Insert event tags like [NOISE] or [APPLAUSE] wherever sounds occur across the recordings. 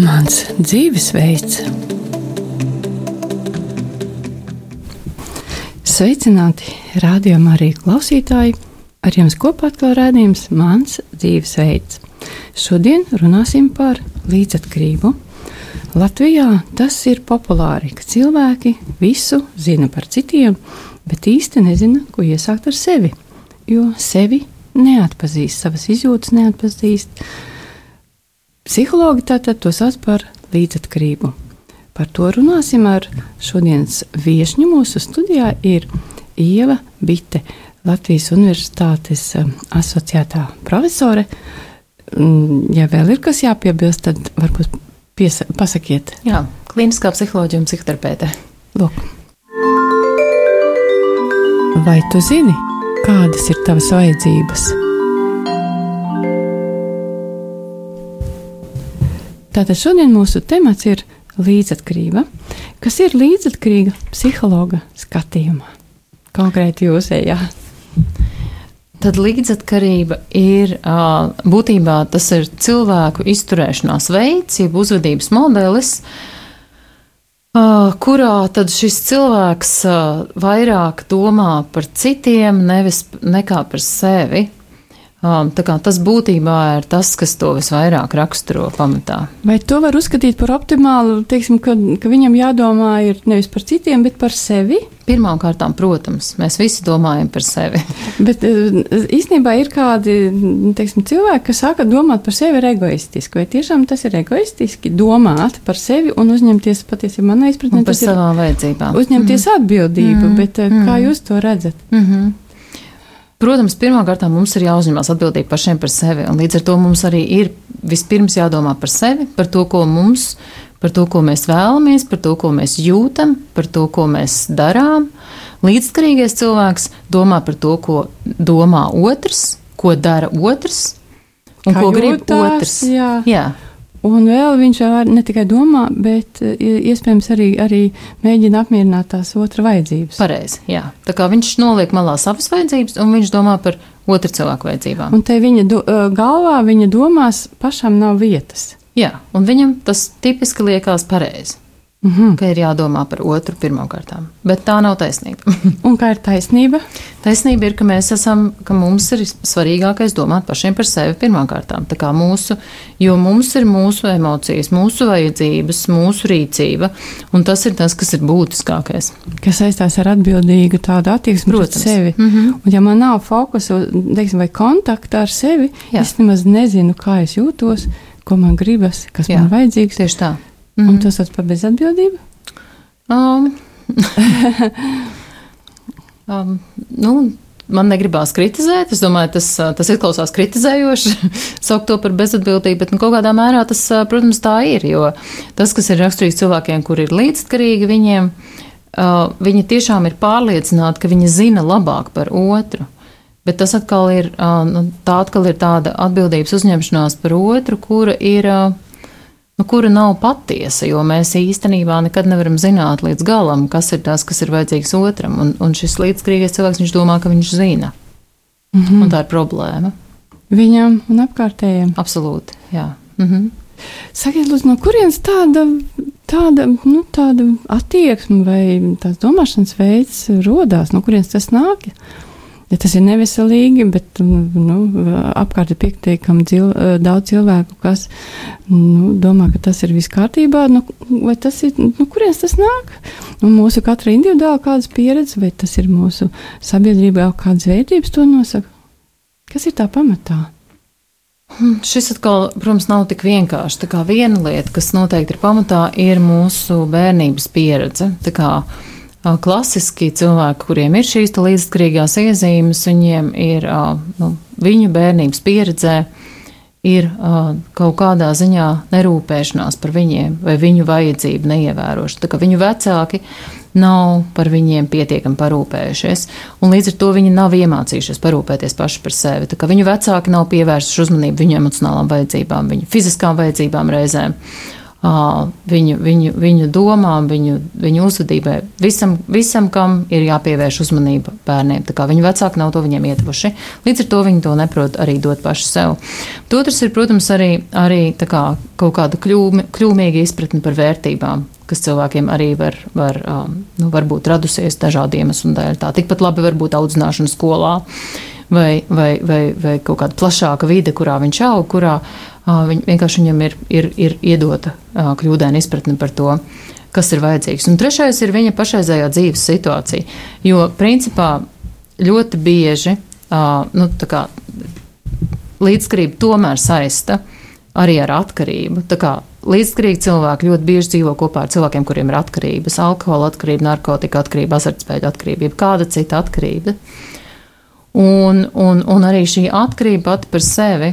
Mans dzīvesveids. Sveicināti, rādījumā arī klausītāji. Ar jums kopā atkal rādījums Mans dzīvesveids. Šodien runāsim par līdzatkarību. Latvijā tas ir populāri, ka cilvēki visu zina par citiem, bet īsti nezina, ko iesākt ar sevi. Jo sevi neatpazīst, savas izjūtas neatpazīst, Psihologi tātad to sauc par līdzatkarību. Par to runāsim ar šodienas viesņu. Mūsu studijā ir Ieva Bite, Latvijas Universitātes um, asociētā profesore. Mm, ja vēl ir kas jāpiebilst, tad varbūt piesa, pasakiet. Jā, klīniskā psiholoģija un psihoterapeite. Lūk. Vai tu zini, kādas ir tavas vajadzības? Tātad šodien mūsu temats ir līdzatkarība. Kas ir līdzatkarīga psihologa skatījumā? Konkrēti jūsējā. Tad līdzatkarība ir būtībā tas ir cilvēku izturēšanās veids, jeb uzvedības modelis, kurā tad šis cilvēks vairāk domā par citiem, nevis nekā par sevi. Um, tas būtībā ir tas, kas to visvairāk raksturo pamatā. Vai to var uzskatīt par optimālu, teiksim, ka, ka viņam jādomā nevis par citiem, bet par sevi? Pirmkārt, protams, mēs visi domājam par sevi. [LAUGHS] bet eh, īstenībā ir kādi teiksim, cilvēki, kas saka, domāt par sevi ir egoistiski. Vai tiešām tas ir egoistiski domāt par sevi un uzņemties patiesībā manā izpratnē par savām vajadzībām? Uzņemties mm atbildību, mm bet mm kā jūs to redzat? Mm -hmm. Protams, pirmkārt, mums ir jāuzņemas atbildība pašiem par sevi. Līdz ar to mums arī ir vispirms jādomā par sevi, par to, ko mums, par to, ko mēs vēlamies, par to, ko mēs jūtam, par to, ko mēs darām. Līdzskarīgais cilvēks domā par to, ko domā otrs, ko dara otrs un Kā ko jūtās, grib otrs. Jā. jā. Un vēl viņš ne tikai domā, bet e, iespējams arī, arī mēģina apmierināt tās otra vajadzības. Pareizi, jā. Tā kā viņš noliek malā savas vajadzības, un viņš domā par otru cilvēku vajadzībām. Un te viņa do, e, galvā, viņa domās pašam nav vietas. Jā, un viņam tas tipiski liekas pareizi. Mm -hmm. Ka ir jādomā par otru pirmkārt. Bet tā nav taisnība. [LAUGHS] Un kā ir taisnība? Taisnība ir, ka mēs esam, ka mums ir svarīgākais domāt pašiem par sevi pirmkārt. Tā kā mūsu, jo mums ir mūsu emocijas, mūsu vajadzības, mūsu rīcība. Un tas ir tas, kas ir būtiskākais. Kas saistās ar atbildīgu tādu attieksmi pret sevi. Mm -hmm. Un ja man nav fokusa, teiksim, vai kontakta ar sevi, Jā. es nemaz nezinu, kā es jūtos, ko man gribas, kas Jā. man vajadzīgs. Tieši tā. Mm. Un tas sauc par bezatbildību? Um. [LAUGHS] um, nu, man negribās kritizēt. Es domāju, tas, tas izklausās kritizējoši, [LAUGHS] saukt to par bezatbildību, bet nu, kaut kādā mērā tas, protams, tā ir. Jo tas, kas ir raksturīgs cilvēkiem, kur ir līdzkarīgi viņiem, uh, viņi tiešām ir pārliecināti, ka viņi zina labāk par otru. Bet tas atkal ir, uh, nu, tā atkal ir tāda atbildības uzņemšanās par otru, kura ir. Uh, nu, kura nav patiesa, jo mēs īstenībā nekad nevaram zināt līdz galam, kas ir tas, kas ir vajadzīgs otram. Un, un šis līdzkrīgais cilvēks, viņš domā, ka viņš zina. Mm -hmm. Un tā ir problēma. Viņam un apkārtējiem. Absolūti, jā. Mm -hmm. Sakiet, lūdzu, no kurienes tāda, tāda, nu, tāda attieksme vai tās domāšanas veids rodās, no kurienes tas nāk? ja tas ir neveselīgi, bet nu, apkārt ir pietiekami dzil, daudz cilvēku, kas nu, domā, ka tas ir viss kārtībā. Nu, vai tas ir, nu, kurienes tas nāk? Nu, mūsu katra individuāla kādas pieredze, vai tas ir mūsu sabiedrībā kādas vērtības to nosaka? Kas ir tā pamatā? Hmm, šis atkal, protams, nav tik vienkārši. Tā kā viena lieta, kas noteikti ir pamatā, ir mūsu bērnības pieredze. Tā kā klasiski cilvēki, kuriem ir šīs līdzskrīgās iezīmes, viņiem ir nu, viņu bērnības pieredzē. Ir uh, kaut kādā ziņā nerūpēšanās par viņiem vai viņu vajadzību neievērošana. Tā kā viņu vecāki nav par viņiem pietiekami parūpējušies, un līdz ar to viņi nav iemācījušies parūpēties paši par sevi. Viņu vecāki nav pievērsuši uzmanību viņu emocionālām vajadzībām, viņu fiziskām vajadzībām reizēm. Viņu, viņu, viņu domām, viņu, viņu uzvedībai, visam, visam, kam ir jāpievērš uzmanība bērniem. Viņu vecāki nav to viņiem ietuvuši. Līdz ar to viņi to neprot arī dot paši sev. Otrs ir, protams, arī, arī kā, kaut kāda kļūmi, kļūmīga izpratne par vērtībām kas cilvēkiem arī var, var, nu, var būt radusies dažādu iemeslu dēļ. Tā tikpat labi var būt audzināšana skolā vai, vai, vai, vai kaut kāda plašāka vide, kurā viņš aug, kurā viņ, vienkārši viņam ir, ir, ir iedota kļūdaina izpratne par to, kas ir vajadzīgs. Un trešais ir viņa pašreizējā dzīves situācija. Jo principā ļoti bieži nu, kā, līdzskrība tomēr saista arī ar atkarību. Līdzskrīgi cilvēki ļoti bieži dzīvo kopā ar cilvēkiem, kuriem ir atkarības, alkohola atkarība, narkotika atkarība, azartspēļu atkarība, jeb kāda cita atkarība. Un, un, un arī šī atkarība pati par sevi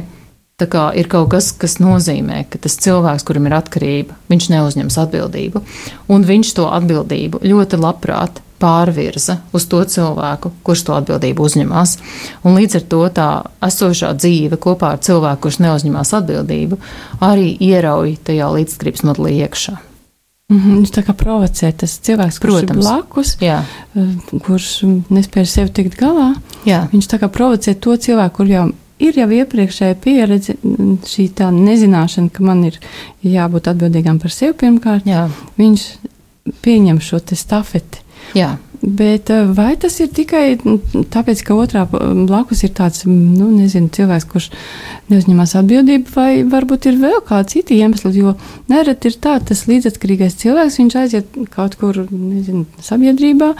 ir kaut kas, kas nozīmē, ka tas cilvēks, kuram ir atkarība, viņš neuzņems atbildību. Un viņš to atbildību ļoti labprāt pārvirza uz to cilvēku, kurš to atbildību uzņemās. Un līdz ar to tā esošā dzīve kopā ar cilvēku, kurš neuzņemās atbildību, arī ierauj tajā līdzskrības modelī iekšā. Mm -hmm, viņš tā kā provocē tas cilvēks, kurš Protams. ir blakus, jā. Eh, kurš nespēja sevi tikt galā. Jā. Viņš tā kā provocē to cilvēku, kur jau ir jau iepriekšēja pieredze, šī tā nezināšana, ka man ir jābūt atbildīgam par sevi pirmkārt. Jā. Viņš pieņem šo stafeti. Jā. Bet eh, vai tas ir tikai tāpēc, ka otrā blakus ir tāds, nu, nezinu, cilvēks, kurš neuzņemās atbildību, vai varbūt ir vēl kādi citi iemesli, jo nereti ir tā, tas līdzatkarīgais cilvēks, viņš aiziet kaut kur, nezinu, sabiedrībā,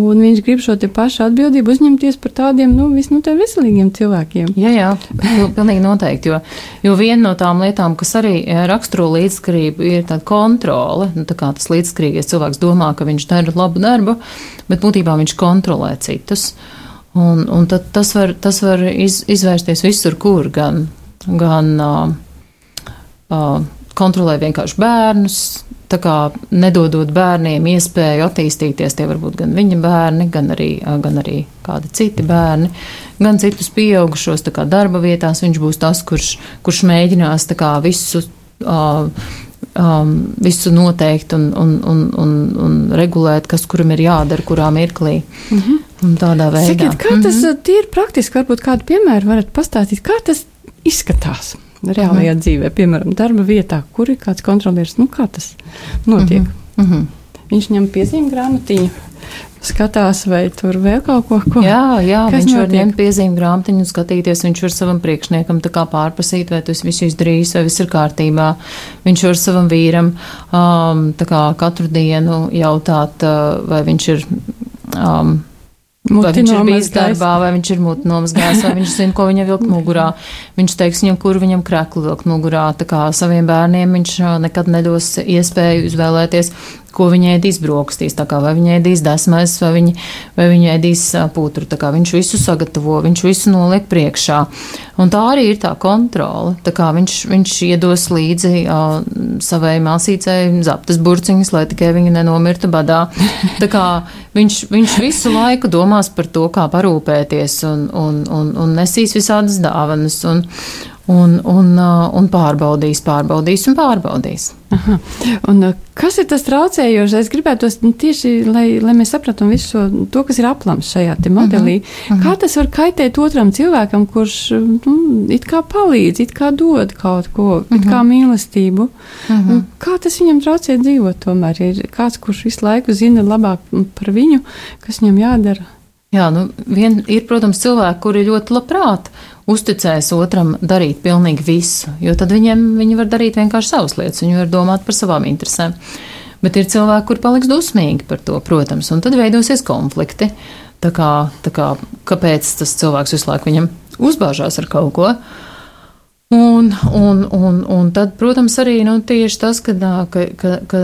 un viņš grib šo pašu atbildību uzņemties par tādiem, nu, visnotaļ veselīgiem cilvēkiem. Jā, jā, pilnīgi noteikti, jo, jo viena no tām lietām, kas arī eh, raksturo līdzatkarību, ir tāda kontrole, nu, tā kā tas līdzatkarīgais cilvēks domā, ka viņš dara labu darbu, bet būtībā viņš kontrolē citus. Un, un tas var, tas var iz, izvērsties visur, kur gan, gan uh, uh, kontrolē vienkārši bērnus, tā kā nedodot bērniem iespēju attīstīties, tie var būt gan viņa bērni, gan arī, gan arī kādi citi bērni, gan citus pieaugušos, darba vietās viņš būs tas, kurš, kurš mēģinās kā visu. Uh, um, visu noteikt un, un, un, un, un regulēt, kas kuram ir jādara, kurā mirklī. Mm -hmm. Tādā veidā. Sakiet, kā tas mm -hmm. tīri praktiski, varbūt kādu piemēru varat pastāstīt, kā tas izskatās reālajā mm -hmm. dzīvē, piemēram, darba vietā, kur ir kāds kontrolieris, nu kā tas notiek. Mm -hmm. Viņš ņem piezīmju grāmatiņu skatās, vai tur vēl kaut ko tādu. Jā, jā viņš notiek? var ņemt piezīmju grāmatiņu un skatīties. Viņš var savam priekšniekam pārprasīt, vai tas viss izdarījis, vai viss ir kārtībā. Viņš var savam vīram um, katru dienu jautāt, uh, vai viņš ir. Um, Vai viņš ir bijis darbā, vai viņš ir muti nomazgājis, vai viņš zina, ko viņam vilkt mugurā. Viņš teiks viņam, kur viņam kreklu vilkt mugurā. Tā kā saviem bērniem viņš uh, nekad nedos iespēju izvēlēties, ko viņi ēdīs brokastīs, vai viņi ēdīs desmais, vai viņi, vai viņi ēdīs putru. Viņš visu sagatavo, viņš visu noliek priekšā. Un tā arī ir tā kontrole. Tā kā viņš, viņš iedos līdzi uh, savai māsīcei zaptas burciņas, lai tikai viņa nenomirtu badā. Tā kā viņš, viņš visu laiku domās par to, kā parūpēties un, un, un, un nesīs visādas dāvanas. Un, un, un, uh, un pārbaudīs, pārbaudīs un pārbaudīs. Aha. Un, uh, kas ir tas traucējošais? Es gribētu nu, tieši, lai, lai mēs sapratam visu šo, to, kas ir aplams šajā modelī. Uh. Uh -huh. Kā tas var kaitēt otram cilvēkam, kurš nu, it kā palīdz, it kā dod kaut ko, uh -huh. it kā mīlestību? Uh -huh. Kā tas viņam traucē dzīvot? Tomēr ir kāds, kurš visu laiku zina labāk par viņu, kas viņam jādara. Jā, nu, vien, ir, protams, cilvēki, kuri ļoti labprāt uzticēs otram darīt pilnīgi visu, jo tad viņiem viņi var darīt vienkārši savas lietas, viņi var domāt par savām interesēm. Bet ir cilvēki, kur paliks dusmīgi par to, protams, un tad veidosies konflikti. Tā kā, tā kā, kāpēc tas cilvēks visu laiku viņam uzbāžās ar kaut ko? Un, un, un, un tad, protams, arī nu, tieši tas, ka, ka, ka, ka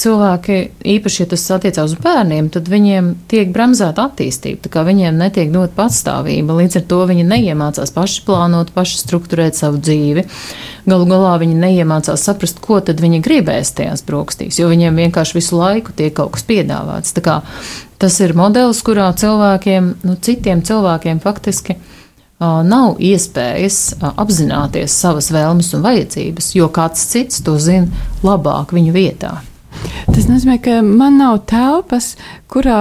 cilvēki, īpaši, ja tas attiecās uz bērniem, tad viņiem tiek bremzēta attīstība, tā kā viņiem netiek dot patstāvība, līdz ar to viņi neiemācās paši plānot, paši struktūrēt savu dzīvi. Galu galā viņi neiemācās saprast, ko tad viņi gribēs tajās brokastīs, jo viņiem vienkārši visu laiku tiek kaut kas piedāvāts. Tā kā tas ir modelis, kurā cilvēkiem, nu, citiem cilvēkiem faktiski nav iespējas apzināties savas vēlmes un vajadzības, jo kāds cits to zina labāk viņu vietā. Tas nozīmē, ka man nav telpas, kurā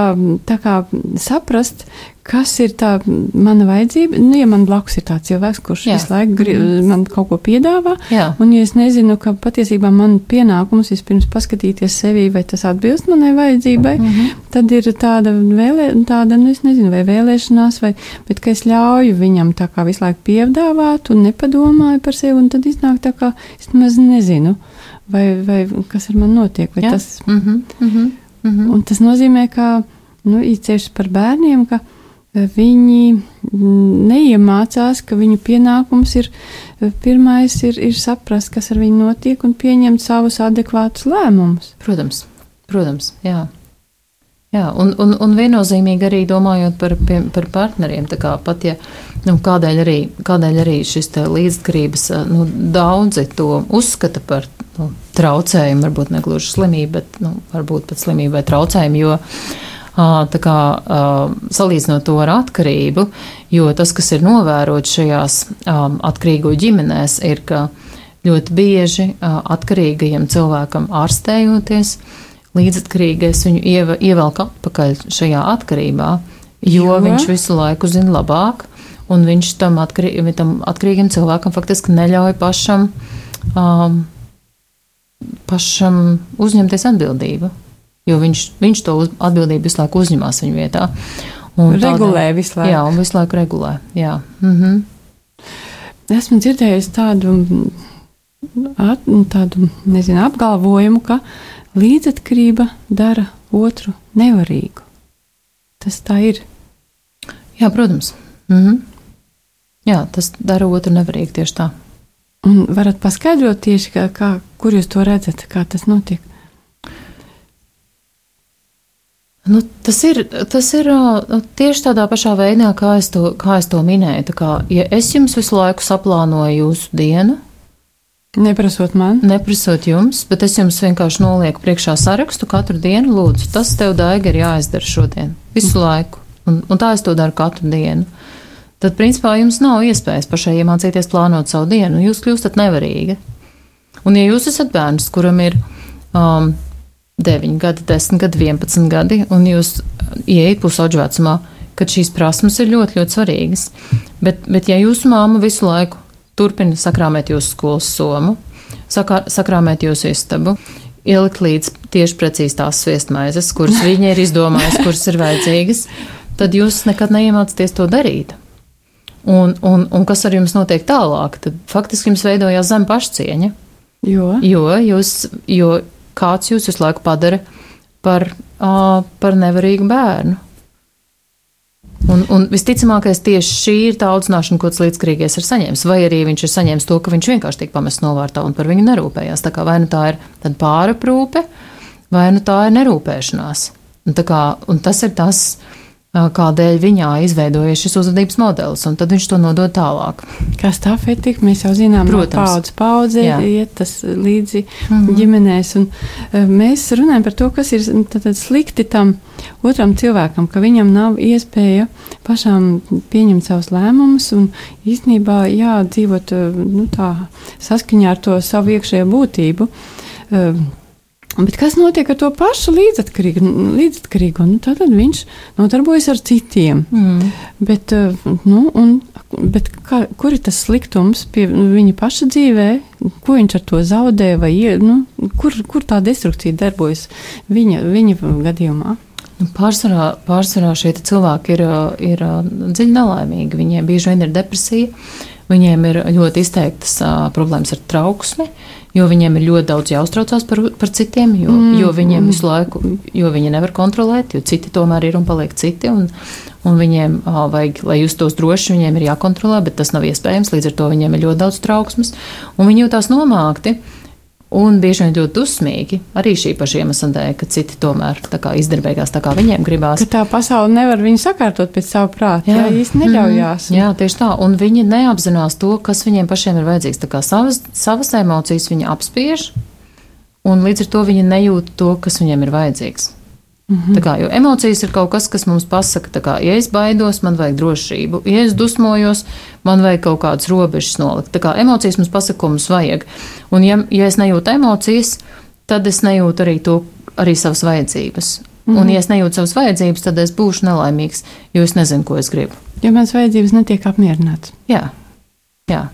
kā, saprast, kas ir tā mana vajadzība. Nu, ja man blakus ir tāds cilvēks, kurš Jā. visu laiku grib, mm. man kaut ko piedāvā, Jā. un ja es nezinu, ka patiesībā man pienākums vispirms paskatīties sevi, vai tas atbilst manai vajadzībai, mm -hmm. tad ir tāda vēlē, tāda, nu, es nezinu, vai vēlēšanās, vai, bet ka es ļauju viņam tā kā visu laiku piedāvāt un nepadomāju par sevi, un tad iznāk tā kā es nemaz nezinu, vai, vai kas ar man notiek, tas. Mm -hmm. Mm -hmm. Un tas nozīmē, ka, nu, īpaši par bērniem, ka viņi neiemācās, ka viņu pienākums ir pirmais ir, ir saprast, kas ar viņu notiek un pieņemt savus adekvātus lēmumus. Protams, protams, jā. Jā, un, un, un viennozīmīgi arī domājot par, pie, par partneriem, kā pat ja, nu, kādēļ arī, kādēļ arī šis līdzkarības, nu, daudzi to uzskata par nu, traucējumu, varbūt ne gluži slimību, bet, nu, varbūt pat slimību vai traucējumu, jo, kā salīdzinot to ar atkarību, jo tas, kas ir novērots šajās atkarīgo ģimenēs, ir, ka ļoti bieži atkarīgajam cilvēkam ārstējoties, līdzatkarīgais viņu ievelk atpakaļ šajā atkarībā, jo, jo viņš visu laiku zina labāk, un viņš tam, atkarī, tam atkarīgam cilvēkam faktiski neļauj pašam, um, pašam uzņemties atbildību jo viņš, viņš to uz, atbildību visu laiku uzņemās viņa vietā. Un regulē tāda, visu laiku. Jā, un visu laiku regulē. Jā. Mhm. Esmu dzirdējusi tādu, at, tādu nezinu, apgalvojumu, ka līdzatkarība dara otru nevarīgu. Tas tā ir. Jā, protams. Mhm. Jā, tas dara otru nevarīgu tieši tā. Un varat paskaidrot tieši, kā, kā, kur jūs to redzat, kā tas notiek? Nu, tas, ir, tas ir tieši tādā pašā veidā, kā es to, kā es to minēju. Kā, ja es jums visu laiku saplānoju jūsu dienu, Neprasot man. Neprasot jums, bet es jums vienkārši nolieku priekšā sarakstu katru dienu. Lūdzu, tas tev daiga ir jāizdara šodien. Visu mm. laiku. Un, un tā es to daru katru dienu. Tad, principā, jums nav iespējas pašai iemācīties plānot savu dienu. Jūs kļūstat nevarīgi. Un, ja jūs esat bērns, kuram ir um, 9 gadi, 10 gadi, 11 gadi, un jūs ieiet pusauģu vecumā, kad šīs prasmes ir ļoti, ļoti svarīgas. Bet, bet ja jūsu māma visu laiku turpina sakrāmēt jūsu skolas somu, sakrā, sakrāmēt jūsu istabu, ielikt līdz tieši precīzi tās sviestmaizes, kuras [LAUGHS] viņa ir izdomājusi, kuras ir vajadzīgas, tad jūs nekad neiemācāties to darīt. Un, un, un kas ar jums notiek tālāk? Tad faktiski jums veidojās zem pašcieņa. Jo, jo, jūs, jo kāds jūs visu laiku padara par, uh, par nevarīgu bērnu. Un, un visticamākais tieši šī ir tā audzināšana, ko tas līdzkrīgais ir saņēmis. Vai arī viņš ir saņēmis to, ka viņš vienkārši tiek pamests novārtā un par viņu nerūpējās. Tā kā vai nu tā ir pāraprūpe, vai nu tā ir nerūpēšanās. Un, kā, un tas ir tas, uh, kādēļ viņā izveidojies šis uzvedības modelis, un tad viņš to nodod tālāk. Kā stafeti, mēs jau zinām, Protams. no paudzes paudzē iet tas līdzi mm -hmm. ģimenēs, un mēs runājam par to, kas ir tātad slikti tam otram cilvēkam, ka viņam nav iespēja pašām pieņemt savus lēmumus un īstenībā jādzīvot nu, tā saskaņā ar to savu iekšējo būtību. Bet kas notiek ar to pašu līdzatkarīgo? līdzatkarīgo? Nu, tad viņš nodarbojas ar citiem. Mm. Bet, eh, nu, un, bet kā, kur ir tas sliktums pie viņa paša dzīvē? Ko viņš ar to zaudē? Vai, nu, kur, kur tā destrukcija darbojas viņa, viņa gadījumā? Nu, pārsvarā, pārsvarā šie cilvēki ir, ir dziļi nelaimīgi. Viņiem bieži vien ir depresija, viņiem ir ļoti izteiktas uh, problēmas ar trauksmi. Uh, jo viņiem ir ļoti daudz jāuztraucās par, par citiem, jo, mm. jo viņiem visu laiku, jo viņi nevar kontrolēt, jo citi tomēr ir un paliek citi. Un, un viņiem uh, vajag, lai justos droši, viņiem ir jākontrolē, bet tas nav iespējams. Līdz ar to viņiem ir ļoti daudz trauksmes, un viņi jūtās nomākti. Un bieži vien ļoti dusmīgi arī šī paša iemesla dēļ, ka citi tomēr izdara beigās tā, kā viņiem gribās. Ka tā pasaule nevar viņu sakārtot pēc savu prātu. Jā, jā īsti neļaujās. Mm, jā, tieši tā. Un viņi neapzinās to, kas viņiem pašiem ir vajadzīgs. Tā kā savas, savas emocijas viņi apspiež, un līdz ar to viņi nejūt to, kas viņiem ir vajadzīgs. Tā kā, jo emocijas ir kaut kas, kas mums pasaka, kā, ja es baidos, man vajag drošību, ja es dusmojos, man vajag kaut kādas robežas nolikt. Kā emocijas mums pasaka, ko mums vajag. Un, ja, ja es nejūtu emocijas, tad es nejūtu arī to, arī savas vajadzības. Mm -hmm. Un, ja es nejūtu savas vajadzības, tad es būšu nelaimīgs, jo es nezinu, ko es gribu. Jo manas vajadzības netiek apmierinātas. Jā, jā.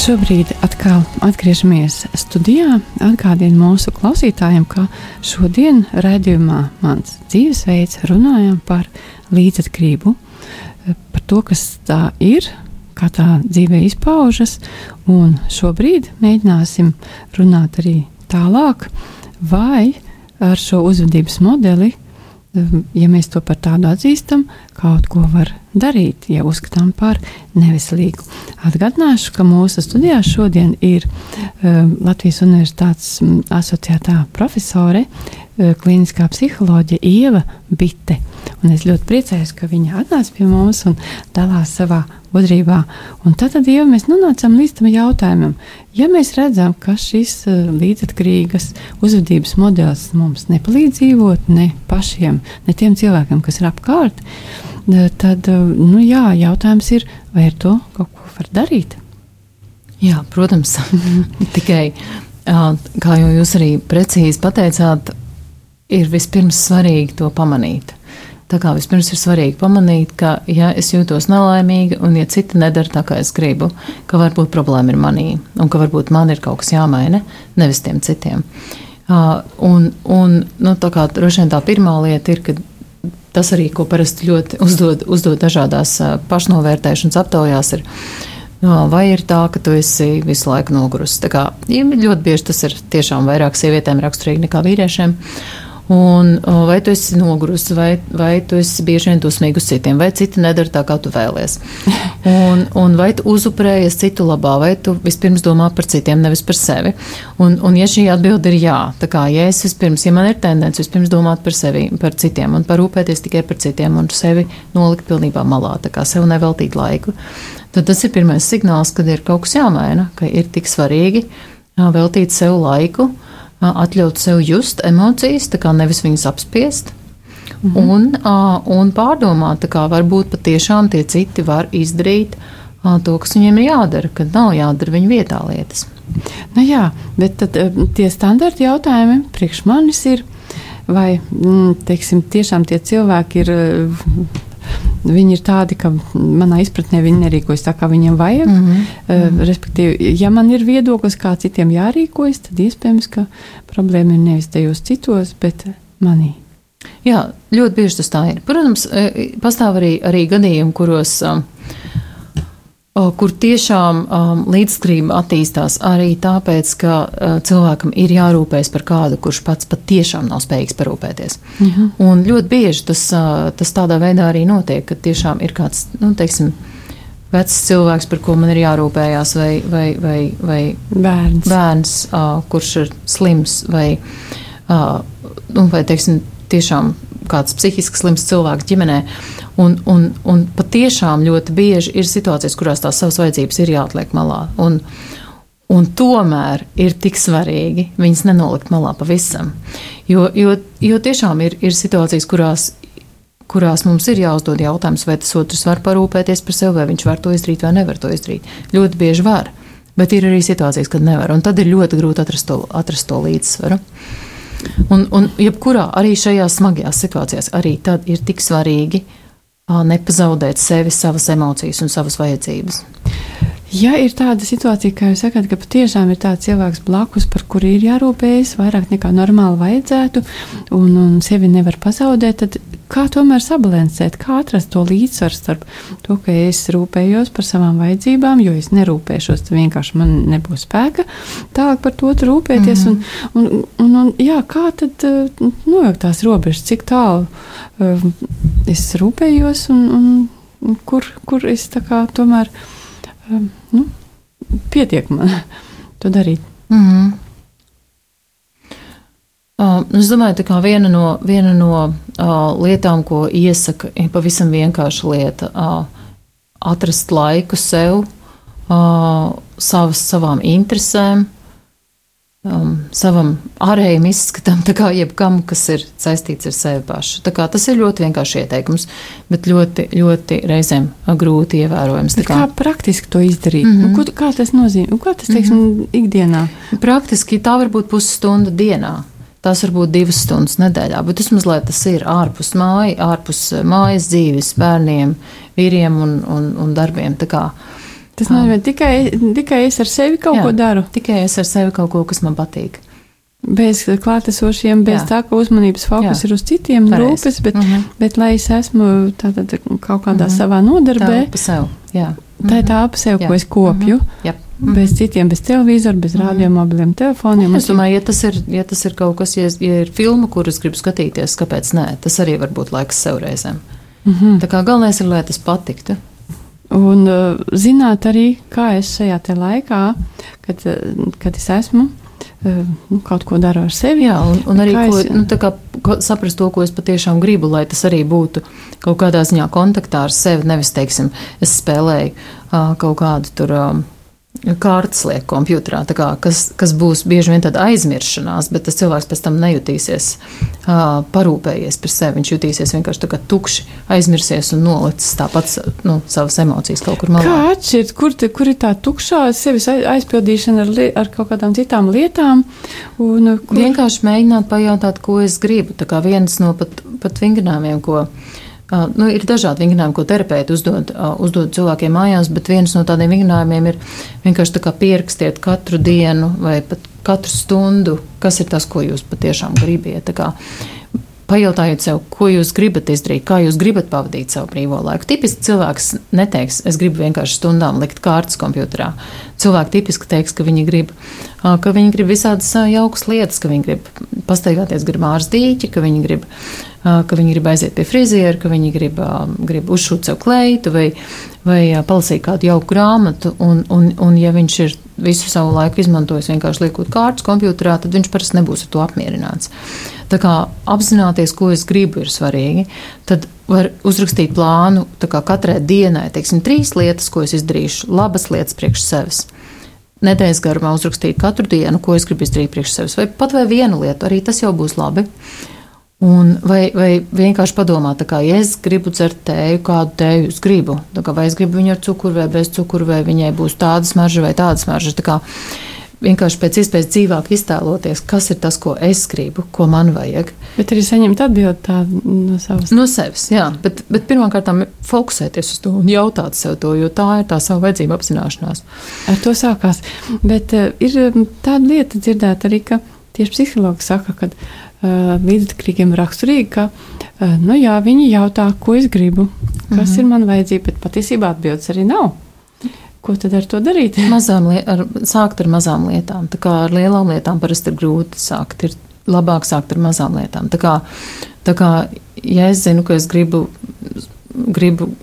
Šobrīd atkal atgriežamies studijā. Atgādinu mūsu klausītājiem, ka šodien raidījumā mans dzīvesveids runājam par līdzatkarību, par to, kas tā ir, kā tā dzīvē izpaužas, un šobrīd mēģināsim runāt arī tālāk, vai ar šo uzvedības modeli ja mēs to par tādu atzīstam, kaut ko var darīt, ja uzskatām par neveselīgu. Atgādināšu, ka mūsu studijā šodien ir uh, Latvijas Universitātes asociētā profesore, uh, klīniskā psiholoģija Ieva Bitte. Un es ļoti priecājos, ka viņa atnāca pie mums un dalās savā gudrībā. Un tad, tad jau mēs nonācām līdz tam jautājumam, ja mēs redzam, ka šis uh, līdzatkarīgas uzvedības modelis mums nepalīdz dzīvot ne pašiem, ne tiem cilvēkiem, kas ir apkārt, uh, tad, uh, nu jā, jautājums ir, vai ar to kaut ko var darīt? Jā, protams, [LAUGHS] tikai, kā jau jūs arī precīzi pateicāt, ir vispirms svarīgi to pamanīt. Tā kā vispirms ir svarīgi pamanīt, ka, ja es jūtos nelaimīga un ja citi nedara tā, kā es gribu, ka varbūt problēma ir manī un ka varbūt man ir kaut kas jāmaina, nevis tiem citiem. Uh, un, un nu, tā kā tā pirmā lieta ir, ka tas arī, ko parasti ļoti uzdod, uzdod dažādās pašnovērtēšanas aptaujās, ir, vai ir tā, ka tu esi visu laiku nogurusi. Tā kā ja ļoti bieži tas ir tiešām vairāk sievietēm raksturīgi nekā vīriešiem. Uh, Un, vai tu esi nogurusi, vai, vai tu esi bieži vien dusmīga uz citiem, vai citi nedara tā, kā tu vēlies. [LAUGHS] Un, un vai tu uzupurējies citu labā, vai tu vispirms domā par citiem, nevis par sevi. Un, un ja šī atbilde ir jā, tā kā ja es vispirms, ja man ir tendence vispirms domāt par sevi, par citiem un parūpēties tikai par citiem un sevi nolikt pilnībā malā, tā kā sev neveltīt laiku, tad tas ir pirmais signāls, kad ir kaut kas jāmaina, ka ir tik svarīgi veltīt sev laiku atļaut sev just emocijas, tā kā nevis viņas apspiest. Mhm. Un, un pārdomāt, kā varbūt patiešām tie citi var izdarīt to, kas viņiem ir jādara, kad nav jādara viņu vietā lietas. Nu jā, bet tad, tie standarta jautājumi priekš manis ir, vai mm, teiksim, tiešām tie cilvēki ir Viņi ir tādi, ka manā izpratnē viņi nerīkojas tā, kā viņiem vajag. Mm -hmm. uh, respektīvi, ja man ir viedoklis, kā citiem jārīkojas, tad iespējams, ka problēma ir nevis tajos citos, bet manī. Jā, ļoti bieži tas tā ir. Protams, e, pastāv arī, arī gadījumi, kuros. Uh, kur tiešām um, līdzskrība attīstās arī tāpēc, ka uh, cilvēkam ir jārūpējas par kādu, kurš pats patiešām nav spējīgs parūpēties. Mhm. Un ļoti bieži tas, uh, tas tādā veidā arī notiek, ka tiešām ir kāds, nu, teiksim, vecs cilvēks, par ko man ir jārūpējās, vai, vai, vai, vai bērns, bērns uh, kurš ir slims, vai, uh, nu, vai teiksim, tiešām kāds psihiski slims cilvēks ģimenē. Un, un, un patiešām ļoti bieži ir situācijas, kurās tās savas vajadzības ir jāatliek malā. Un, Un tomēr ir tik svarīgi viņas nenolikt malā pavisam. Jo, jo, jo tiešām ir, ir situācijas, kurās, kurās mums ir jāuzdod jautājums, vai tas otrs var parūpēties par sevi, vai viņš var to izdarīt vai nevar to izdarīt. Ļoti bieži var, bet ir arī situācijas, kad nevar. Un tad ir ļoti grūti atrast to, atrast to līdzsvaru. Un, un jebkurā arī šajās smagajās situācijās arī tad ir tik svarīgi nepazaudēt sevi, savas emocijas un savas vajadzības. Ja ir tāda situācija, kā jūs sakat, ka patiešām ir tāds cilvēks blakus, par kuru ir jārūpējas vairāk nekā normāli vajadzētu, un, un sevi nevar pazaudēt, tad kā tomēr sabalansēt, kā atrast to līdzsvaru starp to, ka es rūpējos par savām vajadzībām, jo es nerūpēšos, tad vienkārši man nebūs spēka tālāk par to rūpēties. Mm -hmm. un, un, un, un, jā, kā tad uh, nojaukt tās robežas, cik tālu uh, es rūpējos un, un, un kur, kur es tā kā tomēr um, nu, pietiek man to darīt. Mm -hmm. Uh, es domāju, ka viena no, viena no uh, lietām, ko iesaka, ir pavisam vienkārša lieta uh, - atrast laiku sev, uh, savas, savām interesēm, um, savam ārējam izskatam, kā jebkam, kas ir saistīts ar sevi pašu. Kā tas ir ļoti vienkārši ieteikums, bet ļoti, ļoti reizēm grūti ievērojams. Kā, kā praktiski to izdarīt? Mm -hmm. nu, ko, kā tas nozīmē? Ko tas, teiksim, mm -hmm. ikdienā? Praktiski tā var būt pusstunda dienā. Tās var būt divas stundas nedēļā, bet vismaz tas ir ārpus mājas, ārpus mājas dzīves, bērniem, vīriem un, un, un darbiem. Tā kā, Tas nozīmē, tikai, tikai es ar sevi kaut Jā, ko daru. Tikai es ar sevi kaut ko, kas man patīk. Bez klātesošiem, bez Jā. tā, ka uzmanības fokus Jā. ir uz citiem, Pareiz. rūpes, bet, mhm. -huh. bet lai es esmu tātad kaut kādā mhm. -huh. savā nodarbē. Tā, sev. Jā. Tā ir tā ap sev, Jā. ko es kopju. Uh -huh. Jā. Bez citiem, bez televizora, bez mm. radiomobiliem telefoniem. Es domāju, ja tas, ir, ja tas ir kaut kas, ja, ja ir filma, kuras gribu skatīties, kāpēc nē, tas arī var būt laiks sev reizēm. Mm -hmm. Tā kā galvenais ir, lai tas patiktu. Un uh, zināt arī, kā es šajā laikā, kad, kad es esmu. Nu, kaut ko daru ar sevi. Jā, un, un arī ko, es, nu, kā, ko, saprast to, ko es patiešām gribu, lai tas arī būtu kaut kādā ziņā kontaktā ar sevi. Nevis, teiksim, es spēlēju uh, kaut kādu tur. Uh, kārtas liek kompjutorā, kā, kas, kas būs bieži vien tāda aizmiršanās, bet tas cilvēks pēc tam nejutīsies uh, parūpējies par sevi. Viņš jutīsies vienkārši tā kā tukši, aizmirsies un nolicis tāpat nu, savas emocijas kaut kur malā. Kā atšķirt, kur, te, kur ir tā tukšā sevis aizpildīšana ar, li, ar kaut kādām citām lietām? Un, kur... Vienkārši mēģināt pajautāt, ko es gribu. Tā kā viens no pat, pat vingrinājumiem, ko nu, ir dažādi vingrinājumi, ko terapeiti uzdod, uh, uzdod cilvēkiem mājās, bet viens no tādiem vingrinājumiem ir vienkārši pierakstiet katru dienu vai pat katru stundu, kas ir tas, ko jūs patiešām gribiet. Pajautājiet sev, ko jūs gribat izdarīt, kā jūs gribat pavadīt savu brīvo laiku. Tipiski cilvēks neteiks, es gribu vienkārši stundām likt kārtas kompjutorā. Cilvēki tipiski teiks, ka viņi grib, ka viņi grib visādas jaukas lietas, ka viņi grib pastaigāties gar māras dīķi, ka viņi grib ka viņi grib aiziet pie friziera, ka viņi grib, grib uzšūt sev kleitu vai, vai palasīt kādu jauku grāmatu. Un, un, un ja viņš ir visu savu laiku izmantojis vienkārši liekot kārtas kompjutorā, tad viņš parasti nebūs ar to apmierināts. Tā kā apzināties, ko es gribu, ir svarīgi. Tad var uzrakstīt plānu katrai dienai, teiksim, trīs lietas, ko es izdarīšu, labas lietas priekš sevis nedēļas garumā uzrakstīt katru dienu, ko es gribu izdarīt priekš sevis, vai pat vai vienu lietu, arī tas jau būs labi. Un vai, vai vienkārši padomāt, kā ja es gribu dzert tēju, kādu tēju es gribu. Kā, vai es gribu viņu ar cukuru vai bez cukuru, vai viņai būs tāda smarža vai tāda smarža. Tā kā vienkārši pēc iespējas dzīvāk iztēloties, kas ir tas, ko es gribu, ko man vajag. Bet arī saņemt atbildi no savas. No sevis, jā. Bet, bet pirmkārt, fokusēties uz to un jautāt sev to, jo tā ir tā savu vajadzību apzināšanās. Ar to sākās. Bet uh, ir tāda lieta dzirdēt arī, ka tieši psihologi saka, ka Eh, līdzatkarīgiem raksturīgi, ka eh, nu, jā, viņi jautā, ko es gribu, kas mm -hmm. ir man vajadzība, bet patiesībā atbildes arī nav. Ko tad ar to darīt? [LAUGHS] Mazām lietām, sākt ar mazām lietām. Tā kā ar lielām lietām parasti ir grūti sākt. Ir labāk sākt ar mazām lietām. Tā kā, tā kā ja es zinu, ka es gribu, gribu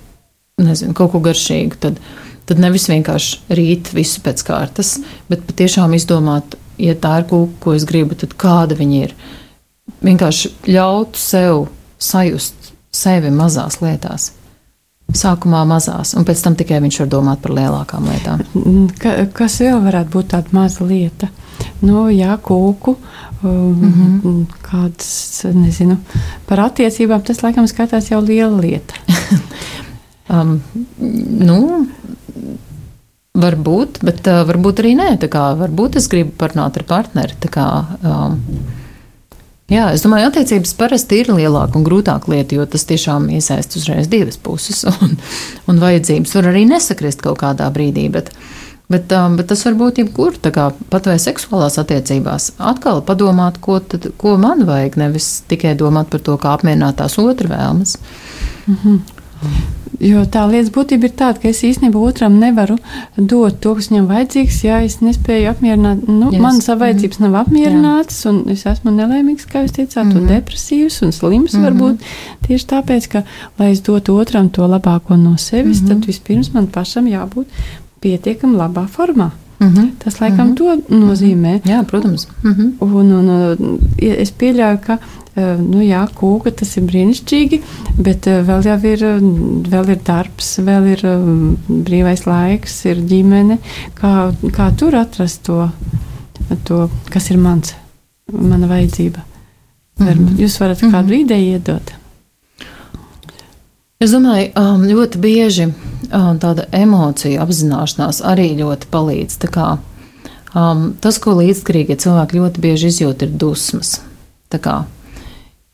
nezinu, kaut ko garšīgu, tad, tad nevis vienkārši rīt visu pēc kārtas, bet patiešām izdomāt, ja tā ir kūka, ko es gribu, tad kāda viņa ir vienkārši ļautu sev sajust sevi mazās lietās. Sākumā mazās, un pēc tam tikai viņš var domāt par lielākām lietām. Ka, kas vēl varētu būt tāda maza lieta? Nu, jā, kūku, mm -hmm. kādas, nezinu, par attiecībām tas laikam skatās jau liela lieta. [LAUGHS] um, nu, varbūt, bet uh, varbūt arī nē. Kā varbūt es gribu parunāt ar partneri. Kā, um, Jā, es domāju, attiecības parasti ir lielāka un grūtāka lieta, jo tas tiešām iesaist uzreiz divas puses, [LAUGHS] un, un vajadzības var arī nesakrist kaut kādā brīdī. Bet, bet, um, bet tas var būt jebkur, kā pat vai seksuālās attiecībās. Atkal padomāt, ko, tad, ko man vajag, nevis tikai domāt par to, kā apmierināt tās otru vēlmes. Mm -hmm. Jo tā lietas būtība ir tāda, ka es īstenībā otram nevaru dot to, kas viņam vajadzīgs, ja es nespēju apmierināt. Nu, yes. Manas vajadzības mm. nav apmierinātas, un es esmu nelaimīgs, kā jūs teicāt, mm un depresīvs un slims mm varbūt. Tieši tāpēc, ka, lai es dotu otram to labāko no sevis, mm tad vispirms man pašam jābūt pietiekami labā formā. Mm -hmm. Tas laikam mm -hmm. to nozīmē. Mm -hmm. Jā, protams. Mm -hmm. un, un, un, es pieļauju, ka nu, jā, kūka tas ir brīnišķīgi, bet vēl jau ir, vēl ir darbs, vēl ir brīvais laiks, ir ģimene. Kā, kā tur atrast to, to, kas ir mans, mana vajadzība? Mm -hmm. Jūs varat kādu mm -hmm. ideju iedot? Es domāju, ļoti bieži tāda emociju apzināšanās arī ļoti palīdz. Kā, um, tas, ko līdzkrīgie cilvēki ļoti bieži izjūt, ir dusmas. Kā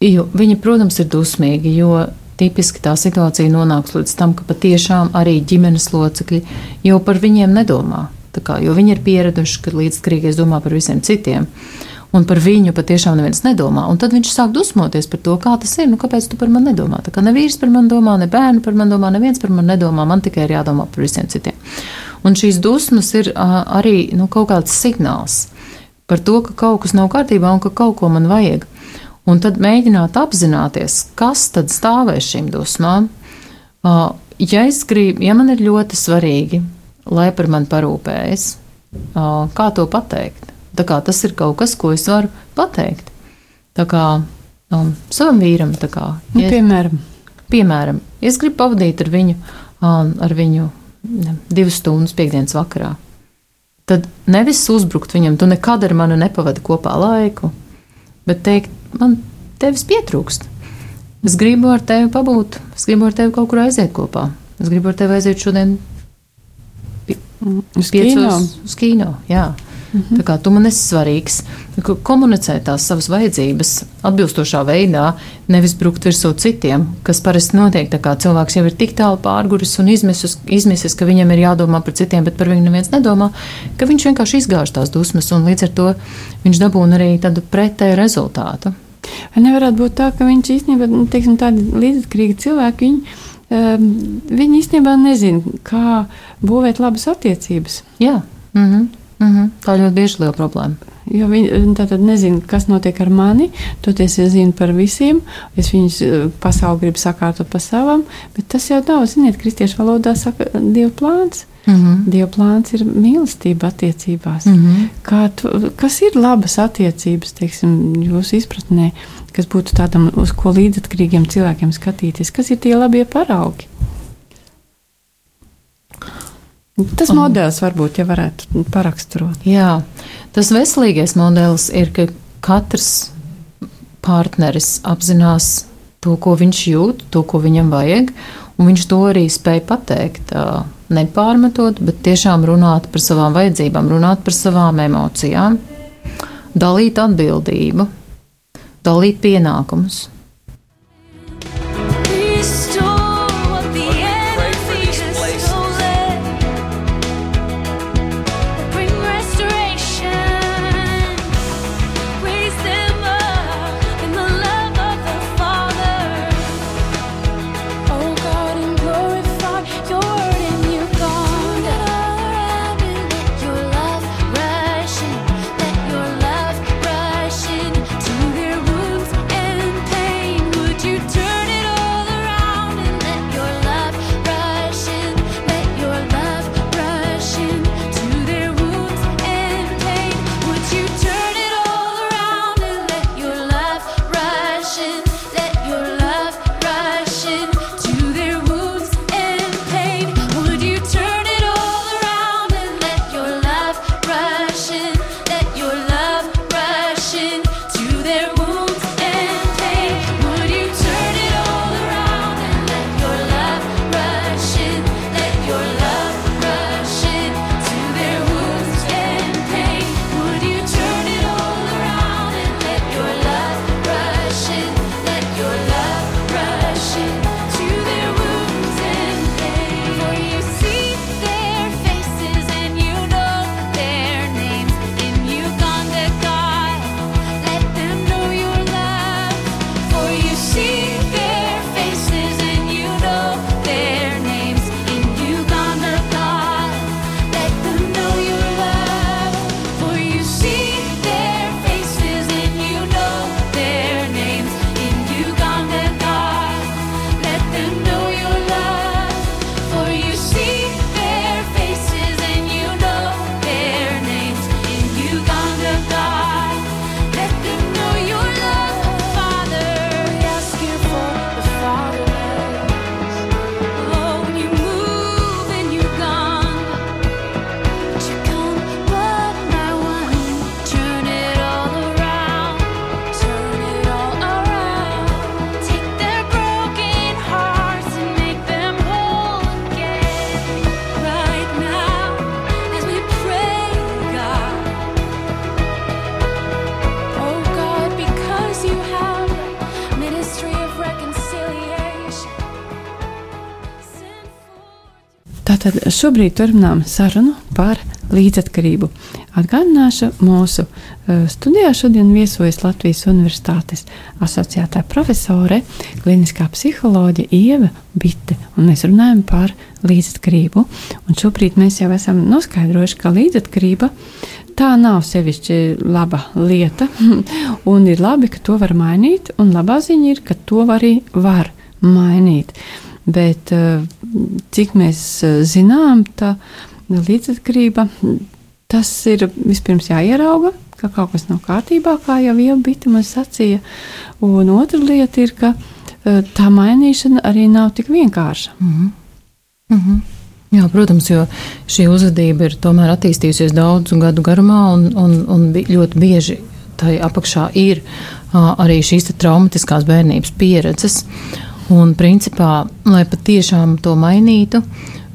Jo viņi, protams, ir dusmīgi, jo tipiski tā situācija nonāks līdz tam, ka patiešām arī ģimenes locekļi jau par viņiem nedomā. Kā, jo viņi ir pieraduši, ka līdzkrīgais domā par visiem citiem. Un par viņu patiešām neviens nedomā. Un tad viņš sāk dusmoties par to, kā tas ir. Nu, kāpēc tu par mani nedomā? Tā kā ne vīrs par mani domā, ne bērni par mani domā, neviens par mani nedomā. Man tikai ir jādomā par visiem citiem. Un šīs dusmas ir uh, arī nu, kaut kāds signāls par to, ka kaut kas nav kārtībā un ka kaut ko man vajag. Un tad mēģināt apzināties, kas tad stāvēs šīm dusmām. Uh, ja gribu, ja man ir ļoti svarīgi, lai par mani parūpējas, kā to pateikt? Tas ir kaut kas, ko es varu pateikt. Tā kā um, savam vīram, tā kā. Nu, ja, piemēram. Piemēram, es gribu pavadīt ar viņu, um, ar viņu ne, divas stundas piekdienas vakarā. Tad nevis uzbrukt viņam, tu nekad ar mani nepavadi kopā laiku, bet teikt, man tevis pietrūkst. Es gribu ar tevi pabūt, es gribu ar tevi kaut kur aiziet kopā. Es gribu ar tevi aiziet šodien uz kino. Uz kino jā. -hmm. Tā kā tu man esi svarīgs, komunicēt tās savas vajadzības atbilstošā veidā, nevis brukt virsū citiem, kas parasti notiek. Tā kā cilvēks jau ir tik tālu pārguris un izmisis, izmisis, ka viņam ir jādomā par citiem, bet par viņu neviens nedomā, ka viņš vienkārši izgāž tās dusmas un līdz ar to viņš dabūna arī tādu pretēju rezultātu. Vai nevarētu būt tā, ka viņš īstenībā nu, teiksim, tādi līdzatkarīgi cilvēki, viņi, um, viņi īstenībā nezina, kā būvēt labas attiecības? Jā. Mm -hmm. Mm -hmm. Tā ļoti bieži liela problēma. Jo viņi tātad nezina, kas notiek ar mani. Toties es zinu par visiem. Es viņus eh, pasauli gribu sakārtot pa savam, bet tas jau nav, ziniet, kristiešu valodā saka Dieva plāns. Mm -hmm. Dieva plāns ir mīlestība attiecībās. Mm -hmm. Kā tu, kas ir labas attiecības, teiksim, jūsu izpratnē, kas būtu tādam, uz ko līdzatkarīgiem cilvēkiem skatīties? Kas ir tie labie paraugi? Tas um, modelis varbūt ja varētu paraksturot. Jā, tas veselīgais modelis ir, ka katrs partneris apzinās to, ko viņš jūt, to, ko viņam vajag, un viņš to arī spēj pateikt. Nepārmetot, bet tiešām runāt par savām vajadzībām, runāt par savām emocijām, dalīt atbildību, dalīt pienākumus. Tātad šobrīd turpinām sarunu par līdzatkarību. Atgādināšu, mūsu uh, studijā šodien viesojas Latvijas Universitātes asociētā profesore, kliniskā psiholoģe Ieva Bitte, un mēs runājam par līdzatkarību. Un šobrīd mēs jau esam noskaidrojuši, ka līdzatkarība tā nav sevišķi laba lieta, [LAUGHS] un ir labi, ka to var mainīt, un labā ziņa ir, ka to arī var mainīt. Bet uh, cik mēs zinām, tā līdzatkarība tas ir vispirms jāierauga, ka kaut kas nav kārtībā, kā jau jau bija man sacīja. Un otra lieta ir, ka tā mainīšana arī nav tik vienkārša. Mm -hmm. Mm -hmm. Jā, protams, jo šī uzvedība ir tomēr attīstījusies daudzu gadu garumā, un, un, un ļoti bieži tai apakšā ir uh, arī šīs traumatiskās bērnības pieredzes. Un, principā, lai patiešām to mainītu,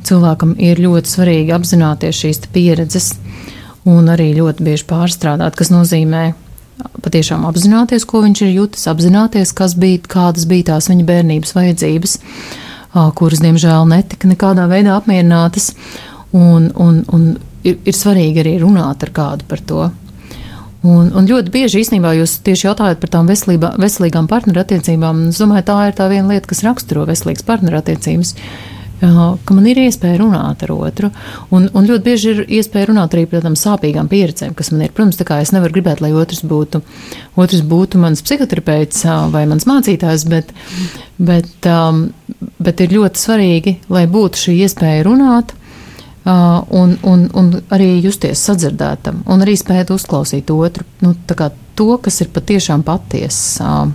cilvēkam ir ļoti svarīgi apzināties šīs pieredzes un arī ļoti bieži pārstrādāt, kas nozīmē patiešām apzināties, ko viņš ir jutis, apzināties, kas bija, kādas bija tās viņa bērnības vajadzības, kuras, diemžēl, netika nekādā veidā apmierinātas. Un, un, un ir, ir svarīgi arī runāt ar kādu par to. Un, un ļoti bieži īstenībā jūs tieši jautājat par tām veselībā, veselīgām partnerattiecībām. Es domāju, tā ir tā viena lieta, kas raksturo veselīgas partnerattiecības ka man ir iespēja runāt ar otru. Un, un ļoti bieži ir iespēja runāt arī par tādām sāpīgām pieredzēm, kas man ir. Protams, es nevaru gribēt, lai otrs būtu, otrs būtu mans psihoterapeits vai mans mācītājs, bet, bet, bet ir ļoti svarīgi, lai būtu šī iespēja runāt. Uh, un, un, un arī justies sadzirdētam, un arī spēt uzklausīt otru. Nu, to, kas ir patiešām patiesa.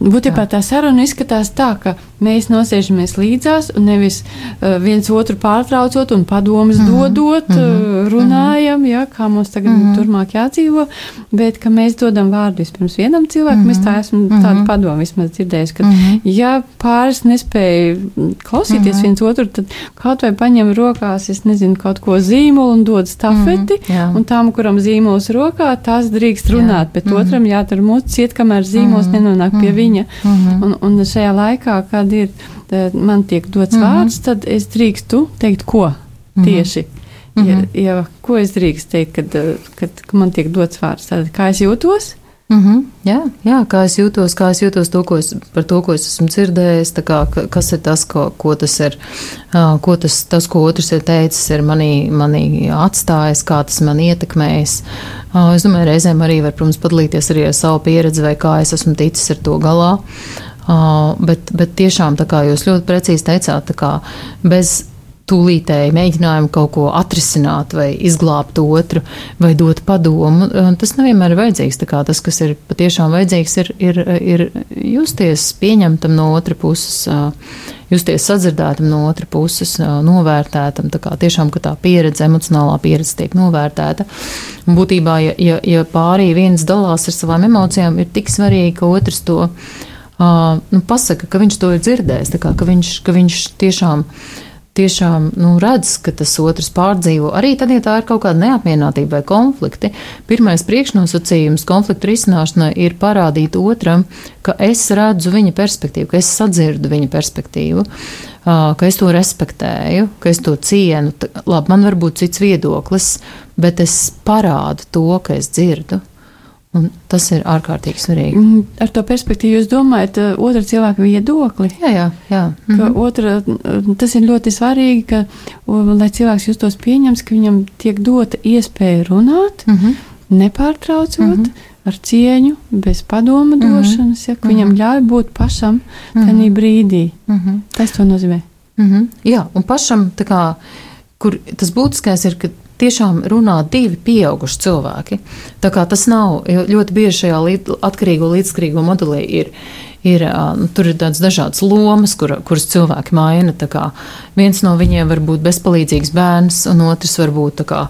Būtībā tā saruna izskatās tā, ka mēs nosēžamies līdzās un nevis uh, viens otru pārtraucot un padomus mm -hmm. dodot, mm -hmm. runājam, ja, kā mums tagad mm -hmm. turmāk jādzīvo, bet ka mēs dodam vārdu vispirms vienam cilvēkam. Mm -hmm. Es tā esmu mm -hmm. tādu padomu vismaz dzirdējis, ka mm -hmm. ja pāris nespēja klausīties mm -hmm. viens otru, tad kaut vai paņem rokās, es nezinu, kaut ko zīmolu un dod stafeti, mm -hmm. un tām, kuram zīmols rokā, tās drīkst runāt, jā. bet mm -hmm. otram jātur mūts ciet, kamēr zīmols mm -hmm. nenonāk pie viņa viņa. Mm -hmm. un, un šajā laikā, kad ir, man tiek dots mm -hmm. vārds, tad es drīkstu teikt, ko mm -hmm. tieši. Mm -hmm. ja, ja, ko es drīkstu teikt, kad, kad, kad man tiek dots vārds? Tad, kā es jūtos? Mm -hmm. jā, jā, kā es jūtos, kā es jūtos to, es, par to, ko es esmu dzirdējis, kā, kas ir tas, ko, ko tas ir, ko tas, tas, ko otrs ir teicis, ir manī, manī atstājis, kā tas man ietekmējis. Es domāju, reizēm arī var, protams, padalīties arī ar savu pieredzi vai kā es esmu ticis ar to galā. Bet, bet tiešām, kā jūs ļoti precīzi teicāt, kā bez tūlītēji mēģinājumu kaut ko atrisināt, vai izglābt otru, vai dot padomu. Tas nevienmēr ir vajadzīgs. Tas, kas ir patiešām vajadzīgs, ir, ir, ir justies pieņemtam no otras puses, justies sadzirdētam no otras puses, novērtētam. Tā kā tiešām ka tā pieredze, emocionālā pieredze tiek novērtēta. Un būtībā, ja, ja, ja pārī viens dalās ar savām emocijām, ir tik svarīgi, ka otrs to uh, nu, pasaka, ka viņš to ir dzirdējis, kā, ka, viņš, ka viņš tiešām ir tiešām nu, redz, ka tas otrs pārdzīvo. Arī tad, ja tā ir kaut kāda neapmierinātība vai konflikti, pirmais priekšnosacījums konfliktu risināšanai ir parādīt otram, ka es redzu viņa perspektīvu, ka es sadzirdu viņa perspektīvu, ka es to respektēju, ka es to cienu. Labi, man var būt cits viedoklis, bet es parādu to, ka es dzirdu. Un tas ir ārkārtīgi svarīgi. Mm, ar to perspektīvu jūs domājat, uh, otra cilvēka viedokli? Jā, jā. jā. Mm -hmm. otra, uh, tas ir ļoti svarīgi, ka, lai cilvēks justos pieņems, ka viņam tiek dota iespēja runāt, mm -hmm. nepārtraucot. Mm -hmm. Ar cieņu, bez padoma mhm. došanas, ja, ka mm -hmm. viņam ļauj būt pašam mm -hmm. tajā brīdī. Mm -hmm. Tas to nozīmē. Mm -hmm. Jā, un pašam, kā, kur tas būtiskais ir, ka tiešām runā divi pieauguši cilvēki. Tā kā tas nav ļoti bieži šajā līd, atkarīgo līdzskrīgo modelī ir. Ir, nu, tur ir tādas dažādas lomas, kur, kuras cilvēki maina. Viens no viņiem var būt bezpalīdzīgs bērns, un otrs var būt kā,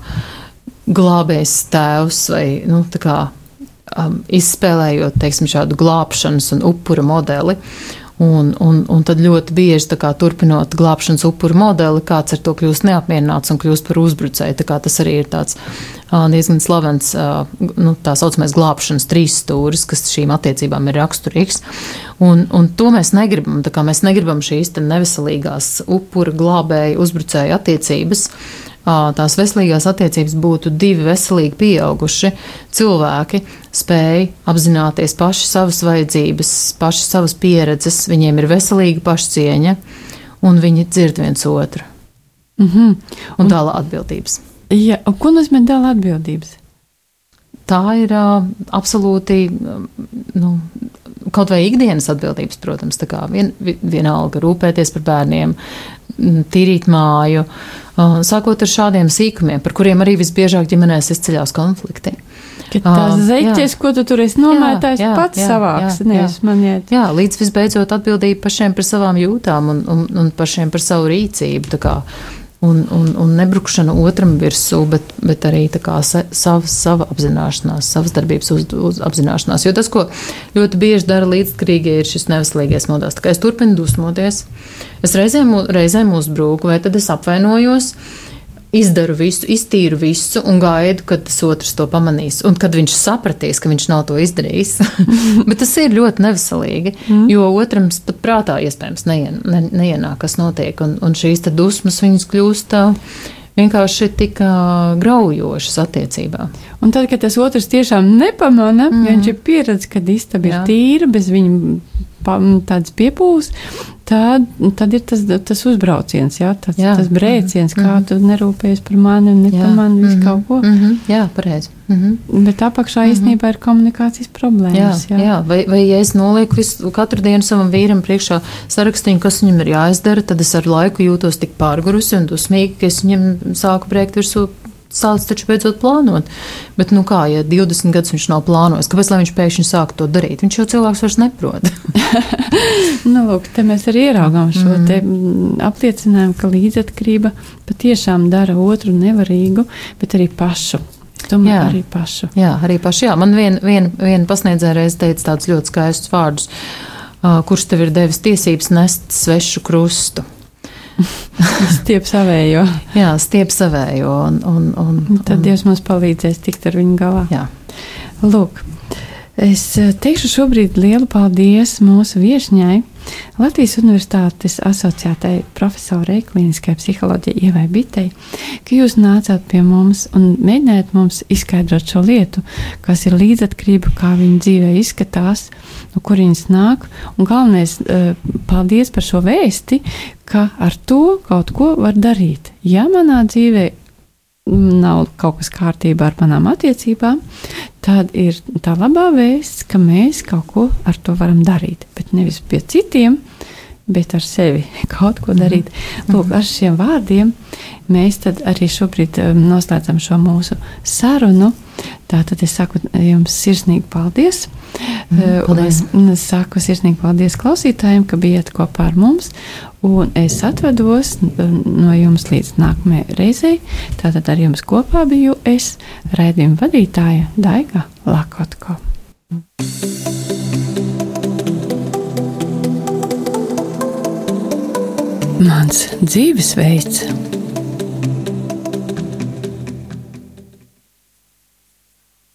glābējs tēvs vai nu, kā, um, izspēlējot teiksim, šādu glābšanas un upura modeli. Uh, Un, un, un tad ļoti bieži kā, turpinot glābšanas upuru modeli, kāds ar to kļūst neapmierināts un kļūst par uzbrucēju. Tas arī ir tāds diezgan slavens, nu, tā saucamais glābšanas trīs stūris, kas šīm attiecībām ir raksturīgs. Un, un to mēs negribam. Mēs negribam šīs neveselīgās upura glābēju uzbrucēju attiecības tās veselīgās attiecības būtu divi veselīgi pieauguši cilvēki, spēj apzināties paši savas vajadzības, paši savas pieredzes, viņiem ir veselīga pašcieņa, un viņi dzird viens otru. Mm -hmm. Un, tālāk atbildības. Ja, ko nozīmē dēla atbildības? Tā ir uh, absolūti nu, kaut vai ikdienas atbildības, protams, tā kā vien, vienalga rūpēties par bērniem, tīrīt māju, sākot ar šādiem sīkumiem, par kuriem arī visbiežāk ģimenēs izceļās konflikti. Ka tās uh, zeķes, ko tu tur esi nomētājis, pats jā, savāks, nevis man iet. Jā, līdz visbeidzot atbildība pašiem par savām jūtām un, un, un pašiem par savu rīcību. Un, un, un nebrukšana otram virsū, bet, bet arī sa, sava, sava apzināšanās, savas darbības uz, uz apzināšanās. Jo tas, ko ļoti bieži dara līdzkrīgie, ir šis neveselīgais kā es turpinu dusmoties, es reizēm, reizēm uzbruku, vai tad es apvainojos izdaru visu, iztīru visu un gaidu, kad tas otrs to pamanīs. Un kad viņš sapratīs, ka viņš nav to izdarījis. [LAUGHS] Bet tas ir ļoti neveselīgi, mm. jo otram pat prātā iespējams neien, ne, neienāk, kas notiek. Un, un šīs dusmas viņas kļūst vienkārši tik graujošas attiecībā. Un tad, kad tas otrs tiešām nepamana, mm. viņš ir pieredzējis, ka istaba ir tīra, bez viņa tādas piepūles, tad, tad ir tas, tas uzbrauciens, jā, tas, jā. tas brēciens, kā mm -hmm. tu nerūpējies par mani un ne jā. par mani visu mm -hmm. kaut ko. Mm -hmm. Jā, pareizi. Mm -hmm. Bet apakšā mm -hmm. īstenībā ir komunikācijas problēmas. Jā, jā. jā. Vai, vai ja es nolieku visu, katru dienu savam vīram priekšā sarakstīnu, kas viņam ir jāizdara, tad es ar laiku jūtos tik pārgurusi un dusmīgi, ka es viņam sāku brēkt virsū sācis taču beidzot plānot. Bet, nu kā, ja 20 gadus viņš nav plānojis, kāpēc viņš pēkšņi sāk to darīt? Viņš jau cilvēks vairs neprot. [LAUGHS] nu, lūk, te mēs arī ieraugām šo mm. te mm, apliecinājumu, ka līdzatkarība patiešām dara otru nevarīgu, bet arī pašu. Tomēr jā, arī pašu. Jā, arī pašu. Jā. Man viena vien, vien pasniedzēja reiz teica tādus ļoti skaistus vārdus, uh, kurš tev ir devis tiesības nest svešu krustu. [LAUGHS] stiep savējo. Jā, stiep savējo. Un, un, un, un tad Dievs mums palīdzēs tikt ar viņu galā. Jā. Lūk, es eh, teikšu šobrīd lielu paldies mūsu viešņai. Latvijas Universitātes asociētai profesorai klīniskai psiholoģijai Ievai Bitei, ka jūs nācāt pie mums un mēģinājāt mums izskaidrot šo lietu, kas ir līdzatkarība, kā viņa dzīvē izskatās, no kurienes nāk. Un galvenais, eh, paldies par šo vēsti, ka ar to kaut ko var darīt. Ja manā dzīvē nav kaut kas kārtībā ar manām attiecībām, tad ir tā labā vēsts, ka mēs kaut ko ar to varam darīt. Bet nevis pie citiem, bet ar sevi [LAUGHS] kaut ko darīt. Mm -hmm. Lūk, ar šiem vārdiem mēs arī šobrīd um, noslēdzam šo mūsu sarunu. Tātad es saku jums sirsnīgi paldies. Mm, paldies. Es saku sirsnīgi paldies klausītājiem, ka bijat kopā ar mums. Un es atvados no jums līdz nākamajai reizei. Tātad ar jums kopā biju es, raidījuma vadītāja Daiga Lakotko. Mans dzīvesveids